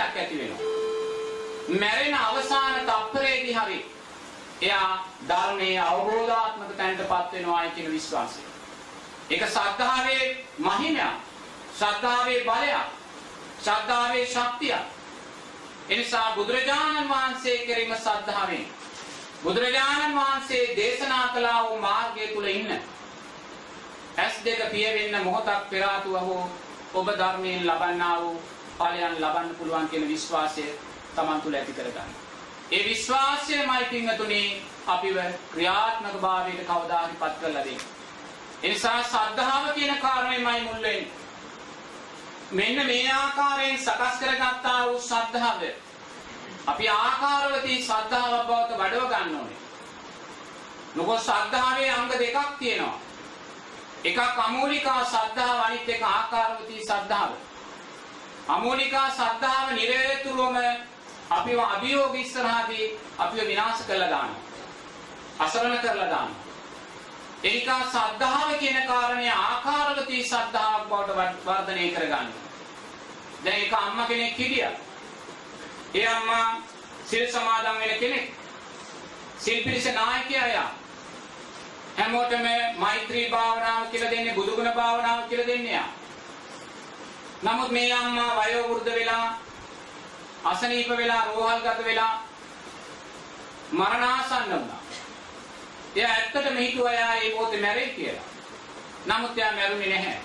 ඇති වෙනවා. මැරෙන අවසාන තප්පරේදී හරි එයා ධර්මයේ අවබෝධාත්මක තැනටපත් වෙනවායි කියන විශ්වාසය. ඒක ශ්‍රද්ධාවේ මහිමයක්. ශ්‍රද්ධාවේ බලයක්. ශ්‍රද්ධාවේ ශක්තියක්. එනිසා බුදුරජාණන් වහන්සේ කෙරෙහිම ශ්‍රද්ධාවෙන් බුදුරජාණන් වහන්සේ දේශනා කළා වූ මාර්ගය තුල ඉන්න ඇස් දෙක පියවෙන්න මොහොතක් පෙර ආතුව ඔබ ධර්මයෙන් ලබන්නා වූ ඵලයන් ලබන්න පුළුවන් කියන විශ්වාසය Taman තුල ඇති කරගන්න. ඒ විශ්වාසයමයි පින්වතුනි අපිව ක්‍රියාත්මක භාවයට කවදා හරි පත් කරලා දෙන්නේ. ඒ නිසා සද්ධාව කියන කාරණේමයි මුල් වෙන්නේ. මෙන්න මේ ආකාරයෙන් සකස් කරගත්තා වූ ශ්‍රද්ධාව අපි ආකාරවලදී ශ්‍රද්ධාවක් බවට වඩව ගන්න ඕනේ. මොකද ශ්‍රද්ධාවේ අංග දෙකක් තියෙනවා. එකක් අමූලිකා ශ්‍රද්ධාව අනිත් එක ආකාරවලදී ශ්‍රද්ධාව. අමූලිකා ශ්‍රද්ධාව නිරේතුරුවම අපිව අභියෝග ඉස්සරහදී අපිව විනාශ කරලා දානවා. අසරණ කරලා දානවා. එනිකා සද්ධාව කියන කාරණය ආකාරවතී සද්ධාවක් බවට වර්ධනය කරගන්න. දැන් එක අම්මා කෙනෙක් හිටියා. ඒ අම්මා සිල් සමාදන් වෙන කෙනෙක්. සිල් පිළිස නායකයා යා. හැමෝටම මෛත්‍රී භාවනාව කියලා දෙන්නේ බුදුගුණ භාවනාව කියලා දෙන්නේ යා. නමුත් මේ අම්මා වයෝ වෘද්ධ වෙලා අසනීප වෙලා රෝහල්ගත වෙලා මරණාසන්න වුණා. එයා ඇත්තටම හිතුවා එයා ඒ මොහොතේ මැරෙයි කියලා. නමුත් එයා මැරුණේ නැහැ.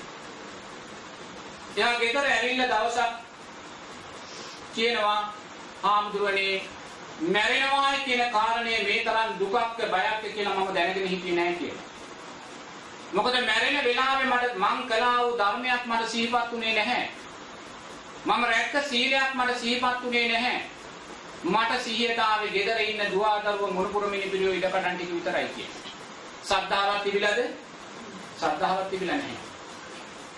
එයා ගෙදර ඇවිල්ලා දවසක් කියනවා හාමුදුරනේ මැරෙනවායි කියන කාරණය මේ තරම් දුකක්ද බයක්ද කියලා මම දැනගෙන හිටියේ නැහැ කියලා. මොකද මැරෙන වෙලාවේ මට මං කළා වූ ධර්මයක් මට සිහිපත් වුණේ නැහැ. මම රැක්ක සීලයක් මට සිහිපත් වුණේ නැහැ. මට සිහියට ආවේ ගෙදර ඉන්න දුවා දරුවෝ මුණුපුර මිනිපිරියෝ ඉඩකඩම් ටික විතරයි කියන්නේ. සද්ධාවක් තිබිලාද? සද්ධාවක් තිබිලා නැහැ.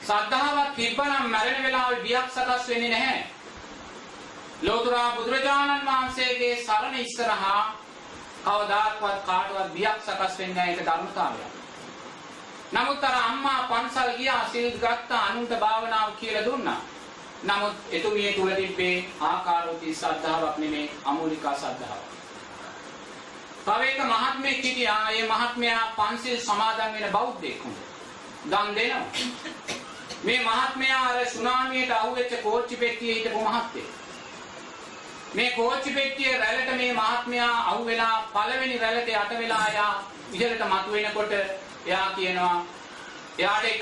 සද්ධාවක් තිබ්බනම් මැරෙන වෙලාවේ බියක් සකස් වෙන්නේ නැහැ. ලෝතර බුදුරජාණන් වහන්සේගේ සරණ ඉස්සරහා කවදාක්වත් කාටවත් බියක් සකස් වෙන්නේ නැහැ ඒක ධර්මතාවයක්. නමුත් අර අම්මා පන්සල් ගියා සිල් ගත්තා අනුන්ට භාවනාව කියලා දුන්නා. නමුත් එතුමිය තුල තිබ්බේ ආකාරෝති සද්ධාාවක් නෙමේ අමූලිකා සද්ධාාවක්. තව එක මහත්මයෙක් හිටියා. ඒ මහත්මයා පන්සිල් සමාදන් වෙන බෞද්ධයෙක් වුණා. දන් දෙනවා. මේ මහත්මයා අර සුනාමියට අහුවෙච්ච කෝච්චි පෙට්ටියේ හිටපු මහත්තයෙක්. මේ කෝච්චි පෙට්ටිය රැළට මේ මහත්මයා අහුවෙලා පළවෙනි රැළට යට වෙලා යා ඉහළට මතුවෙනකොට එයා කියනවා එයාට එක